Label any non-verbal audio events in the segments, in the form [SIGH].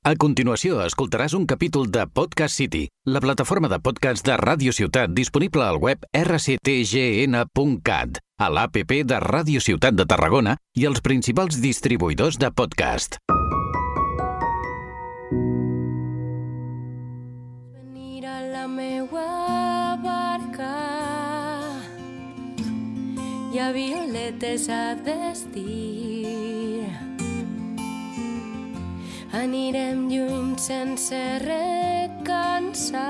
A continuació, escoltaràs un capítol de Podcast City, la plataforma de podcast de Ràdio Ciutat disponible al web rctgn.cat, a l'APP de Ràdio Ciutat de Tarragona i els principals distribuïdors de podcast. Venir a la meua barca hi violetes a vestir anirem lluny sense recansar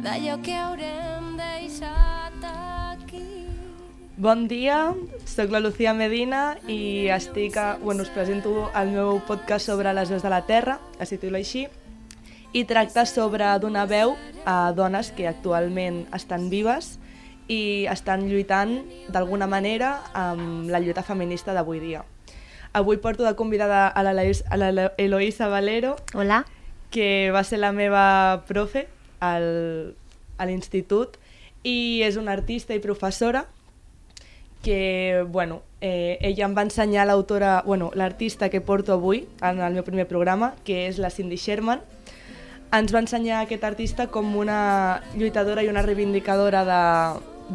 d'allò que haurem deixat aquí Bon dia, sóc la Lucía Medina i estic a, bueno, us presento el meu podcast sobre les veus de la Terra, es titula així, i tracta sobre donar veu a dones que actualment estan vives i estan lluitant d'alguna manera amb la lluita feminista d'avui dia. Avui porto de convidada a l'Eloïsa Valero, Hola. que va ser la meva profe al, a l'institut i és una artista i professora que, bueno, eh, ella em va ensenyar l'autora, bueno, l'artista que porto avui en el meu primer programa, que és la Cindy Sherman. Ens va ensenyar aquest artista com una lluitadora i una reivindicadora de,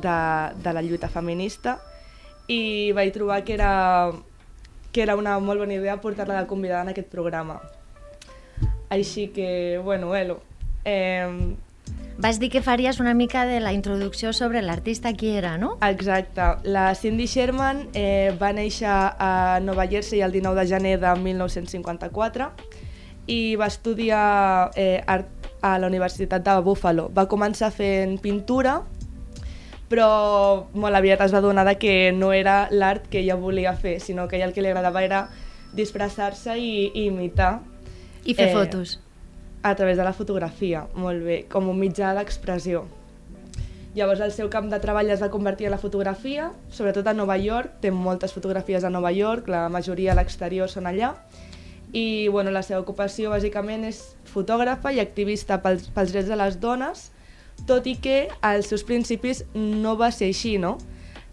de, de la lluita feminista i vaig trobar que era, que era una molt bona idea portar-la de convidada en aquest programa. Així que, bueno, Elo, eh, Vas dir que faries una mica de la introducció sobre l'artista qui era, no? Exacte. La Cindy Sherman eh, va néixer a Nova Jersey el 19 de gener de 1954 i va estudiar eh, art a la Universitat de Buffalo. Va començar fent pintura, però molt aviat es va adonar de que no era l'art que ella volia fer, sinó que ella el que li agradava era disfressar-se i, i imitar I fer Eh, fotos. a través de la fotografia, molt bé, com un mitjà d'expressió. Llavors el seu camp de treball es va convertir en la fotografia, sobretot a Nova York, té moltes fotografies a Nova York, la majoria a l'exterior són allà, i bueno, la seva ocupació bàsicament és fotògrafa i activista pels, pels drets de les dones, tot i que als seus principis no va ser així, no?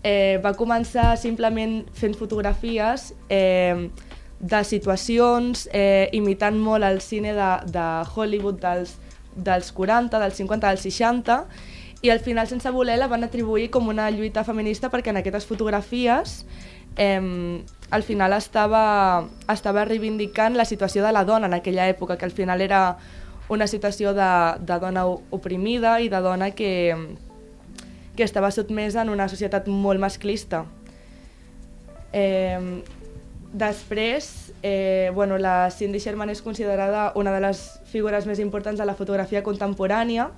Eh, va començar simplement fent fotografies eh, de situacions, eh, imitant molt el cine de, de Hollywood dels, dels 40, dels 50, dels 60, i al final, sense voler, la van atribuir com una lluita feminista perquè en aquestes fotografies eh, al final estava, estava reivindicant la situació de la dona en aquella època, que al final era una situació de, de dona oprimida i de dona que, que estava sotmesa en una societat molt masclista. Eh, després, eh, bueno, la Cindy Sherman és considerada una de les figures més importants de la fotografia contemporània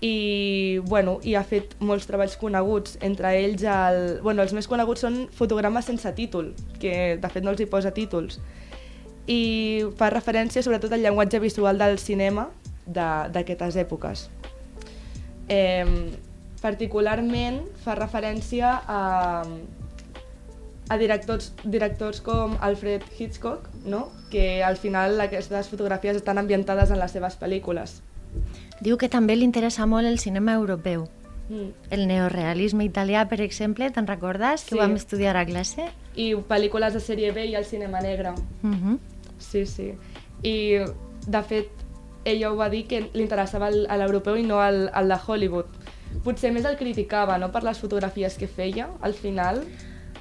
i, bueno, i ha fet molts treballs coneguts, entre ells el, bueno, els més coneguts són fotogrames sense títol, que de fet no els hi posa títols, i fa referència sobretot al llenguatge visual del cinema de- d'aquestes èpoques. Eh, particularment fa referència a, a directors, directors com Alfred Hitchcock, no? que al final aquestes fotografies estan ambientades en les seves pel·lícules. Diu que també li interessa molt el cinema europeu. Mm. El neorealisme italià, per exemple, te'n recordes? Que Sí. ho vam estudiar a classe? I pel·lícules de sèrie B i el cinema negre. Uh -huh. Sí, sí. I, de fet, ella ho va dir que li interessava el- a l'europeu i no al, al de Hollywood. Potser més el criticava, no?, per les fotografies que feia, al final.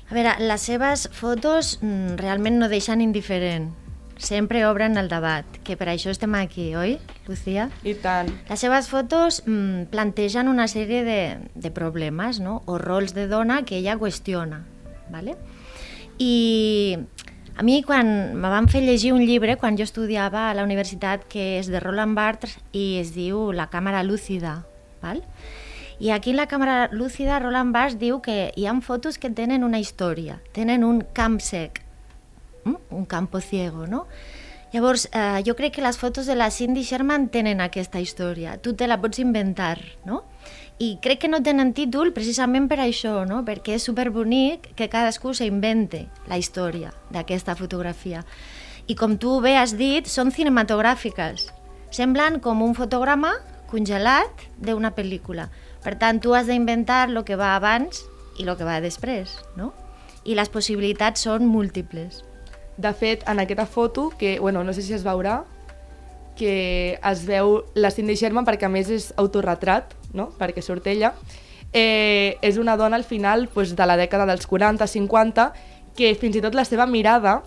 A veure, les seves fotos mm, realment no deixen indiferent. Sempre obren el debat, que per això estem aquí, oi, Lucía? I tant. Les seves fotos mm, plantegen una sèrie de, de problemes no? o rols de dona que ella qüestiona. ¿vale? I a mi quan me van fer llegir un llibre quan jo estudiava a la universitat que és de Roland Barthes i es diu La càmera lúcida. Val? I aquí en la càmera lúcida Roland Barthes diu que hi ha fotos que tenen una història, tenen un camp sec, mm? un campo ciego, no? Llavors, eh, jo crec que les fotos de la Cindy Sherman tenen aquesta història. Tu te la pots inventar, no? I crec que no tenen títol precisament per això, no? Perquè és superbonic que cadascú s'invente la història d'aquesta fotografia. I com tu bé has dit, són cinematogràfiques. Semblen com un fotograma congelat d'una pel·lícula. Per tant, tu has d'inventar el que va abans i el que va després, no? I les possibilitats són múltiples. De fet, en aquesta foto, que bueno, no sé si es veurà, que es veu la Cindy Sherman perquè a més és autorretrat, no? perquè surt ella, eh, és una dona al final pues, de la dècada dels 40-50 que fins i tot la seva mirada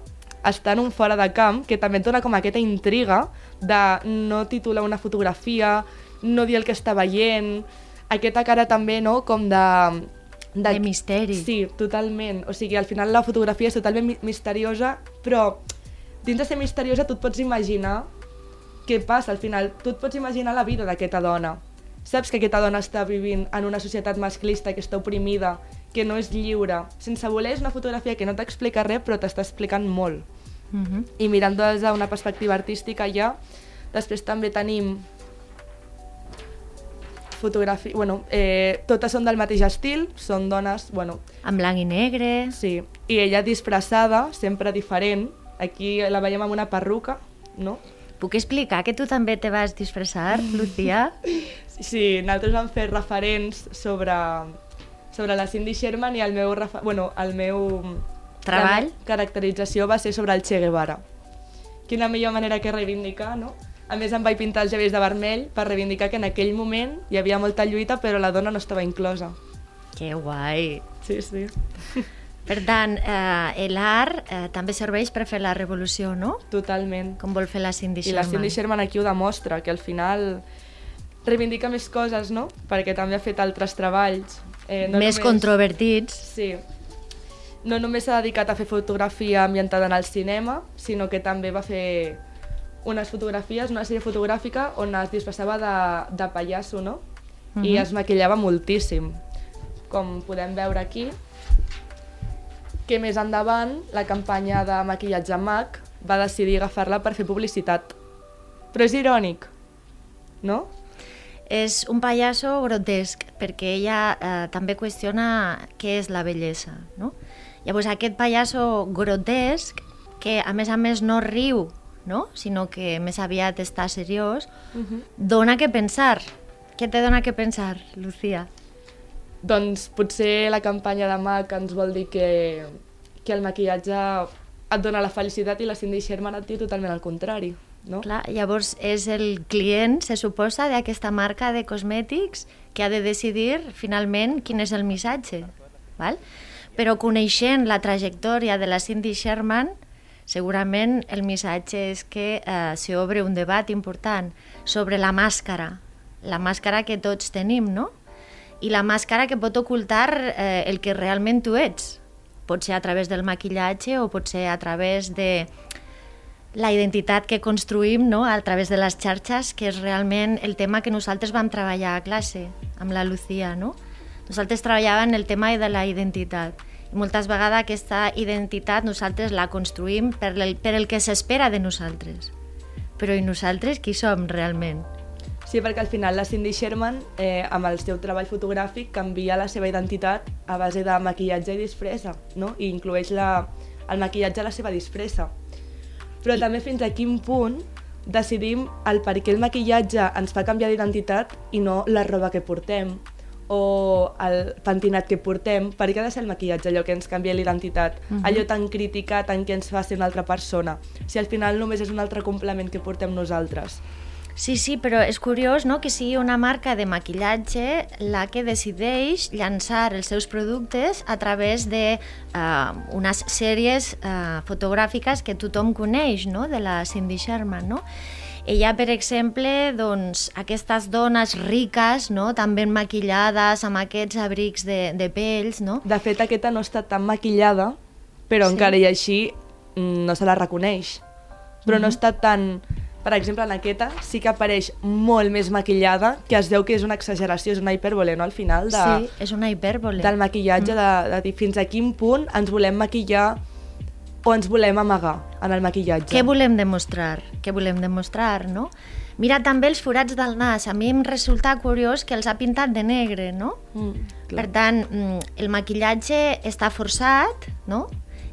està en un fora de camp que també et dona com aquesta intriga de no titular una fotografia, no dir el que està veient, aquesta cara també no, com de de, de misteri. Sí, totalment. O sigui, al final la fotografia és totalment mi misteriosa, però dins de ser misteriosa tu et pots imaginar què passa al final. Tu et pots imaginar la vida d'aquesta dona. Saps que aquesta dona està vivint en una societat masclista que està oprimida, que no és lliure. Sense voler és una fotografia que no t'explica res, però t'està explicant molt. Uh Mhm. -huh. I mirant des d'una perspectiva artística ja, després també tenim fotografia... Bueno, eh, totes són del mateix estil, són dones, bueno, En blanc i negre. sí. I ella disfressada, sempre diferent. Aquí la veiem amb una perruca, no? Puc explicar que tu també te vas disfressar, Lucía? [LAUGHS] Sí, nosaltres vam fer referents sobre, sobre la Cindy Sherman i el meu, bueno, el meu... Treball? Caracterització va ser sobre el Che Guevara. Quina millor manera que reivindicar, no? A més, em vaig pintar els llavis de vermell per reivindicar que en aquell moment hi havia molta lluita, però la dona no estava inclosa. Que guai. Sí, sí. [LAUGHS] Per tant, eh, l'art eh, també serveix per fer la revolució, no? Totalment. Com vol fer la Cindy I la Sherman. Cindy Sherman aquí ho demostra, que al final reivindica més coses, no? Perquè també ha fet altres treballs. Eh, Més controvertits. Sí. No només s'ha dedicat a fer fotografia ambientada en el cinema, sinó que també va fer unes fotografies, una sèrie fotogràfica on es disfressava de, de pallasso, no? I Mhm. es maquillava moltíssim. Com podem veure aquí, que més endavant la campanya de maquillatge MAC va decidir agafar-la per fer publicitat. Però és irònic, no? És un pallasso grotesc, perquè ella eh, també qüestiona què és la bellesa, no? Llavors, aquest pallasso grotesc, que a més a més no riu, no? sinó que més aviat està seriós, Uh -huh. dona que pensar. Què te dona que pensar, Lucía? Doncs potser la campanya de MAC ens vol dir que, que el maquillatge et dona la felicitat i la Cindy Sherman et diu totalment el contrari, no? Clar, llavors és el client, se suposa, d'aquesta marca de cosmètics que ha de decidir finalment quin és el missatge. Val? Però coneixent la trajectòria de la Cindy Sherman, segurament el missatge és que eh, s'obre un debat important sobre la màscara, la màscara que tots tenim, no? I la màscara que pot ocultar eh, el que realment tu ets. Pot ser a través del maquillatge o pot ser a través de la identitat que construïm no? a través de les xarxes, que és realment el tema que nosaltres vam treballar a classe amb la Lucía. No? Nosaltres treballàvem el tema de la identitat. I moltes vegades aquesta identitat nosaltres la construïm per el, per el que s'espera de nosaltres. Però i nosaltres qui som realment? Sí, perquè al final la Cindy Sherman, eh, amb el seu treball fotogràfic, canvia la seva identitat a base de maquillatge i disfressa, no? I inclueix la, el maquillatge a la seva disfressa. Però també fins a quin punt decidim el per què el maquillatge ens fa canviar d'identitat i no la roba que portem o el pentinat que portem, per què ha de ser el maquillatge allò que ens canvia l'identitat, uh -huh. allò tan criticat en què ens fa ser una altra persona, si al final només és un altre complement que portem nosaltres. Sí, sí, però és curiós no, que sigui una marca de maquillatge la que decideix llançar els seus productes a través de uh, unes sèries uh, fotogràfiques que tothom coneix, no?, de la Cindy Sherman, no? Ella, per exemple, doncs, aquestes dones riques, no?, tan ben maquillades, amb aquests abrics de, de pells, no? De fet, aquesta no està tan maquillada, però Sí. encara i així mm, no se la reconeix. Però no està tan... Per exemple, en aquesta sí que apareix molt més maquillada, que es veu que és una exageració, és una hipèrbole, no?, al final, de, Sí, és una hipèrbole. del maquillatge, de, de dir fins a quin punt ens volem maquillar o ens volem amagar en el maquillatge. Què volem demostrar? Què volem demostrar, no? Mira també els forats del nas. A mi em resulta curiós que els ha pintat de negre, no? Mm, clar. Per tant, mm, el maquillatge està forçat, no?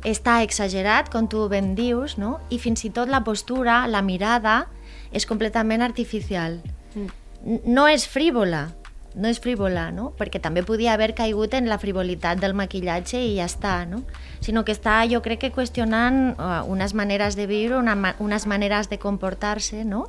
Està exagerat, com tu ben dius, no? i fins i tot la postura, la mirada, és completament artificial. Mm. No és frívola, no és frívola, no? perquè també podia haver caigut en la frivolitat del maquillatge i ja està, no? sinó que està, jo crec que qüestionant uh, unes maneres de viure, una, unes maneres de comportar-se, no?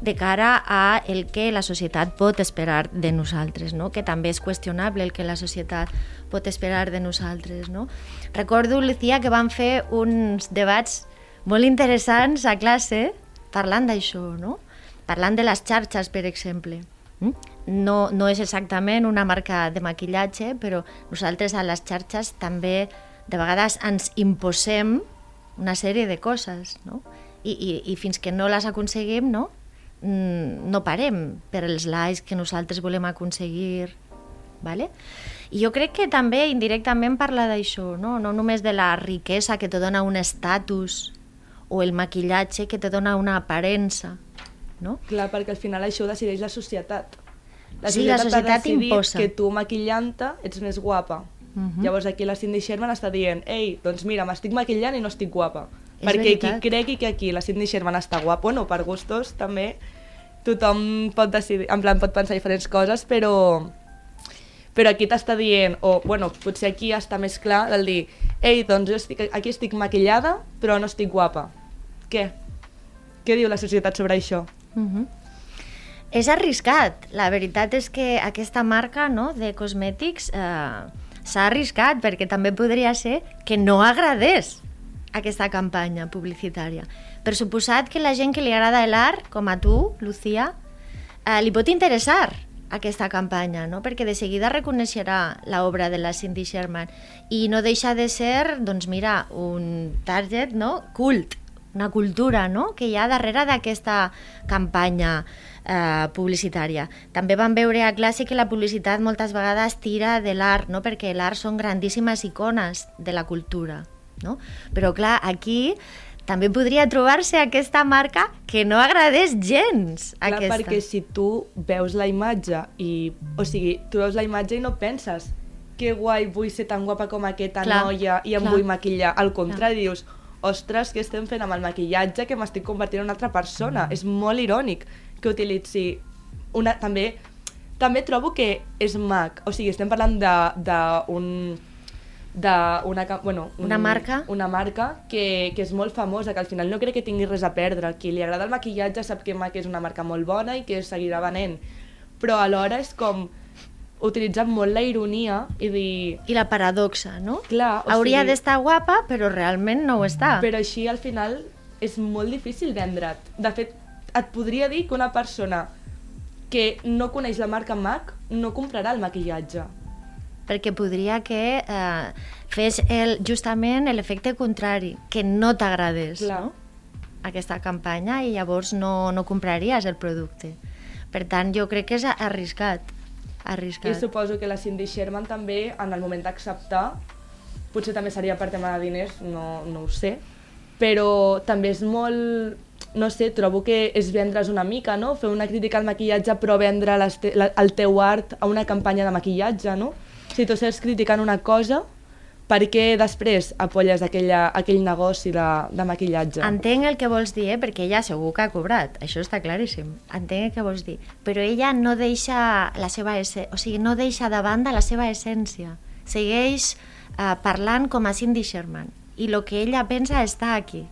De cara a el que la societat pot esperar de nosaltres, no? que també és qüestionable el que la societat pot esperar de nosaltres. No? Recordo, Lucía, que vam fer uns debats molt interessants a classe parlant d'això, no? parlant de les xarxes, per exemple. Mm? No, no és exactament una marca de maquillatge, però nosaltres a les xarxes també de vegades ens imposem una sèrie de coses, no? I, i, i fins que no les aconseguim, no? Mm, no parem per els likes que nosaltres volem aconseguir, ¿vale? I jo crec que també indirectament parla d'això, no? no només de la riquesa que te dona un estatus o el maquillatge que te dona una aparença, no? Clar, perquè al final això ho decideix la societat. La sí, la societat imposa. que tu maquillant-te ets més guapa. Uh -huh. Llavors aquí la Cindy Sherman està dient ei, doncs mira, m'estic maquillant i no estic guapa. És perquè veritat. qui cregui que aquí la Cindy Sherman està guapa, bueno, per gustos també tothom pot decidir, en plan pot pensar diferents coses, però però aquí t'està dient, o bueno, potser aquí està més clar del dir ei, doncs jo estic, aquí estic maquillada però no estic guapa. Què? Què diu la societat sobre això? Uh -huh. És arriscat. La veritat és que aquesta marca no, de cosmètics eh, s'ha arriscat perquè també podria ser que no agradés aquesta campanya publicitària. Per suposat que la gent que li agrada l'art, com a tu, Lucía, eh, li pot interessar aquesta campanya, no? perquè de seguida reconeixerà l'obra de la Cindy Sherman i no deixa de ser, doncs mira, un target no? cult, una cultura no? que hi ha darrere d'aquesta campanya eh, publicitària. També vam veure a classe que la publicitat moltes vegades tira de l'art, no? perquè l'art són grandíssimes icones de la cultura. No? Però clar, aquí també podria trobar-se aquesta marca que no agradés gens. Clar, aquesta. perquè si tu veus la imatge i... O sigui, tu veus la imatge i no penses que guai, vull ser tan guapa com aquesta Clar, noia i em clar. vull maquillar. Al contrari, dius, ostres, què estem fent amb el maquillatge que m'estic convertint en una altra persona? És molt irònic que utilitzi una... També, també trobo que és mac. O sigui, estem parlant d'un d'una bueno, un, Una marca? una marca que, que és molt famosa, que al final no crec que tingui res a perdre. Qui li agrada el maquillatge sap que MAC és una marca molt bona i que seguirà venent. Però alhora és com utilitzar molt la ironia i dir... I la paradoxa, no? Clar, o Hauria sigui- d'estar guapa, però realment no ho està. Però així al final és molt difícil vendre't. De fet, et podria dir que una persona que no coneix la marca MAC no comprarà el maquillatge. Perquè podria que eh, fes el, justament l'efecte contrari, que no t'agradés no? aquesta campanya i llavors no, no compraries el producte. Per tant, jo crec que és arriscat. I arriscat. suposo que la Cindy Sherman també, en el moment d'acceptar, potser també seria per tema de diners, no, no ho sé, però també és molt... No sé, trobo que és vendre's una mica, no? Fer una crítica al maquillatge però vendre te la, el teu art a una campanya de maquillatge, no? Si tu estàs criticant una cosa, per què després apoyes aquella, aquell negoci de, de maquillatge? Entenc el que vols dir, eh? perquè ella segur que ha cobrat, això està claríssim. Entenc el que vols dir. Però ella no deixa la seva esse... o sigui, no deixa de banda la seva essència. Segueix eh, parlant com a Cindy Sherman. I el que ella pensa està aquí.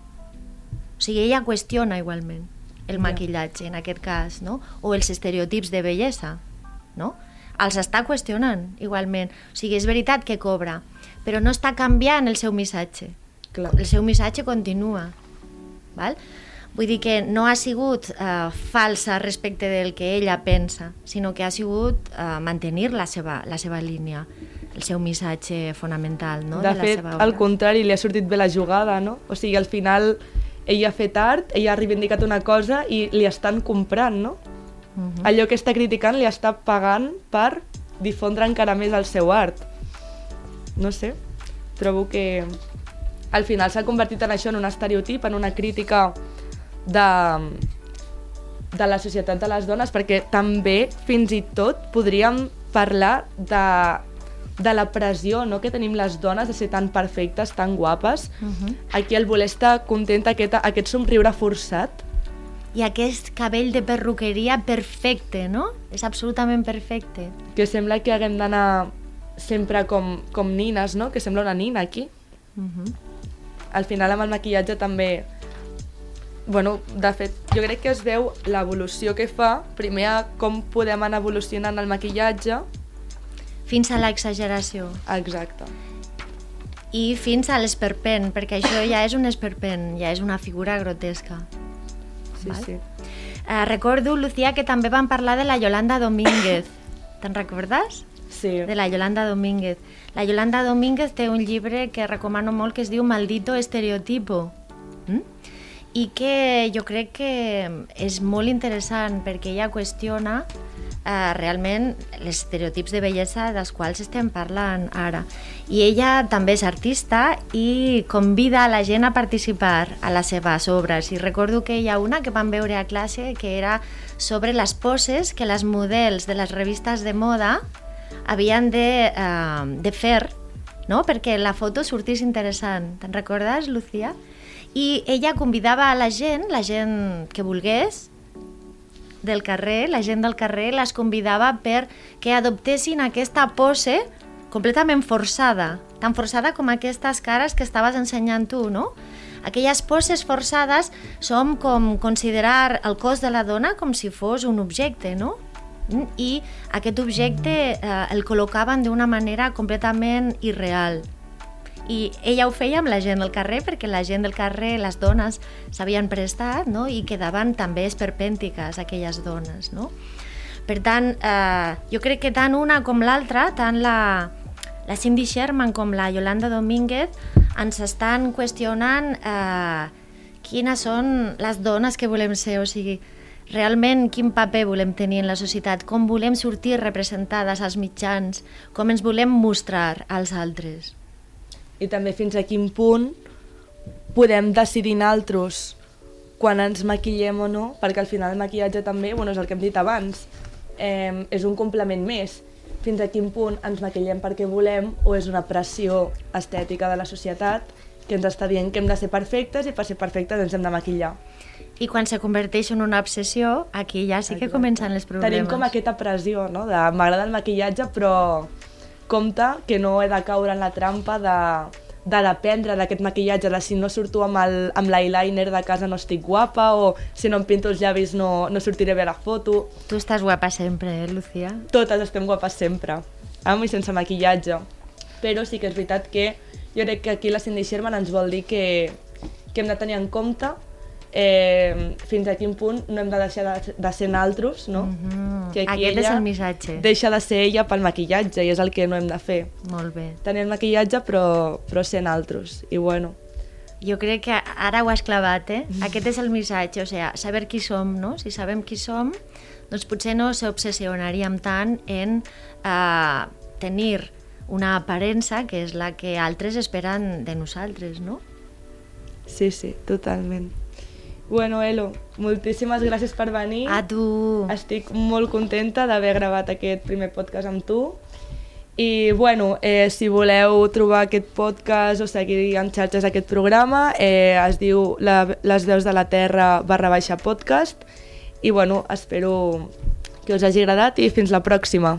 O sigui, ella qüestiona igualment el maquillatge, en aquest cas, no? O els estereotips de bellesa, no? Els està qüestionant igualment. O sigui, és veritat que cobra, però no està canviant el seu missatge Clar. el seu missatge continua. Val? Vull dir que no ha sigut eh, falsa respecte del que ella pensa, sinó que ha sigut eh, mantenir la seva, la seva línia, el seu missatge fonamental no? de la fet, seva al contrari, li ha sortit bé la jugada, no? O sigui, al final ella ha fet art, ella ha reivindicat una cosa i li estan comprant, no? Mhm. Allò que està criticant li està pagant per difondre encara més el seu art. No sé, trobo que al final s'ha convertit en això, en un estereotip, en una crítica de, de la societat de les dones, perquè també, fins i tot, podríem parlar de, de la pressió no, que tenim les dones de ser tan perfectes, tan guapes. Mhm. Aquí el voler estar contenta, aquest, aquest somriure forçat, i aquest cabell de perruqueria perfecte, no? És absolutament perfecte. Que sembla que haguem d'anar sempre com, com nines, no? Que sembla una nina aquí. Uh -huh. Al final amb el maquillatge també... Bueno, de fet, jo crec que es veu l'evolució que fa, primer a com podem anar evolucionant el maquillatge. Fins a l'exageració. Exacte. I fins a l'esperpent, perquè això ja és un esperpent, ja és una figura grotesca. Sí, Val. sí. Uh, recordo, Lucía, que també vam parlar de la Yolanda Domínguez. [COUGHS] Te'n recordes? Sí. De la Yolanda Domínguez. La Yolanda Domínguez té un llibre que recomano molt que es diu Maldito estereotipo. Mm? I que jo crec que és molt interessant perquè ella qüestiona eh, realment els estereotips de bellesa dels quals estem parlant ara. I ella també és artista i convida a la gent a participar a les seves obres. I recordo que hi ha una que vam veure a classe que era sobre les poses que les models de les revistes de moda havien de, eh, de fer no? perquè la foto sortís interessant. Te'n recordes, Lucía? I ella convidava a la gent, la gent que volgués, del carrer, la gent del carrer les convidava per que adoptessin aquesta pose completament forçada, tan forçada com aquestes cares que estaves ensenyant tu, no? Aquelles poses forçades són com considerar el cos de la dona com si fos un objecte, no? Mm, I aquest objecte eh, el col·locaven d'una manera completament irreal. I ella ho feia amb la gent del carrer perquè la gent del carrer, les dones, s'havien prestat no? i quedaven també esperpèntiques aquelles dones. No? Per tant, eh, jo crec que tant una com l'altra, tant la, la Cindy Sherman com la Yolanda Domínguez, ens estan qüestionant eh, quines són les dones que volem ser, o sigui, realment quin paper volem tenir en la societat, com volem sortir representades als mitjans, com ens volem mostrar als altres. I també fins a quin punt podem decidir naltros quan ens maquillem o no, perquè al final el maquillatge també, bueno, és el que hem dit abans, eh, és un complement més. Fins a quin punt ens maquillem perquè volem o és una pressió estètica de la societat que ens està dient que hem de ser perfectes i per ser perfectes ens hem de maquillar. I quan se converteix en una obsessió, aquí ja sí que Exacte. comencen els problemes. Tenim com aquesta pressió, no? de m'agrada el maquillatge, però compte que no he de caure en la trampa de, de dependre d'aquest maquillatge, de si no surto amb el- amb l'eyeliner de casa no estic guapa, o si no em pinto els llavis no, no sortiré bé a la foto. Tu estàs guapa sempre, eh, Lucía? Totes estem guapes sempre, amb i sense maquillatge. Però sí que és veritat que jo crec que aquí la Cindy Sherman ens vol dir que, que hem de tenir en compte eh, fins a quin punt no hem de deixar de, de ser naltros, no? Mhm. Que aquí Aquest és el missatge. Deixa de ser ella pel maquillatge i és el que no hem de fer. Molt bé. Tenir el maquillatge però, però ser naltros. I bueno, Jo crec que ara ho has clavat, eh? Aquest és el missatge, o sigui, saber qui som, no? Si sabem qui som, doncs potser no s'obsessionaríem tant en eh, tenir una aparença que és la que altres esperen de nosaltres, no? sí, sí, totalment. Bueno, Elo, moltíssimes gràcies per venir. A tu! Estic molt contenta d'haver gravat aquest primer podcast amb tu. I, bueno, eh, si voleu trobar aquest podcast o seguir en xarxes aquest programa, eh, es diu la, Les veus de la Terra barra baixa podcast. I, bueno, espero que us hagi agradat i fins la pròxima.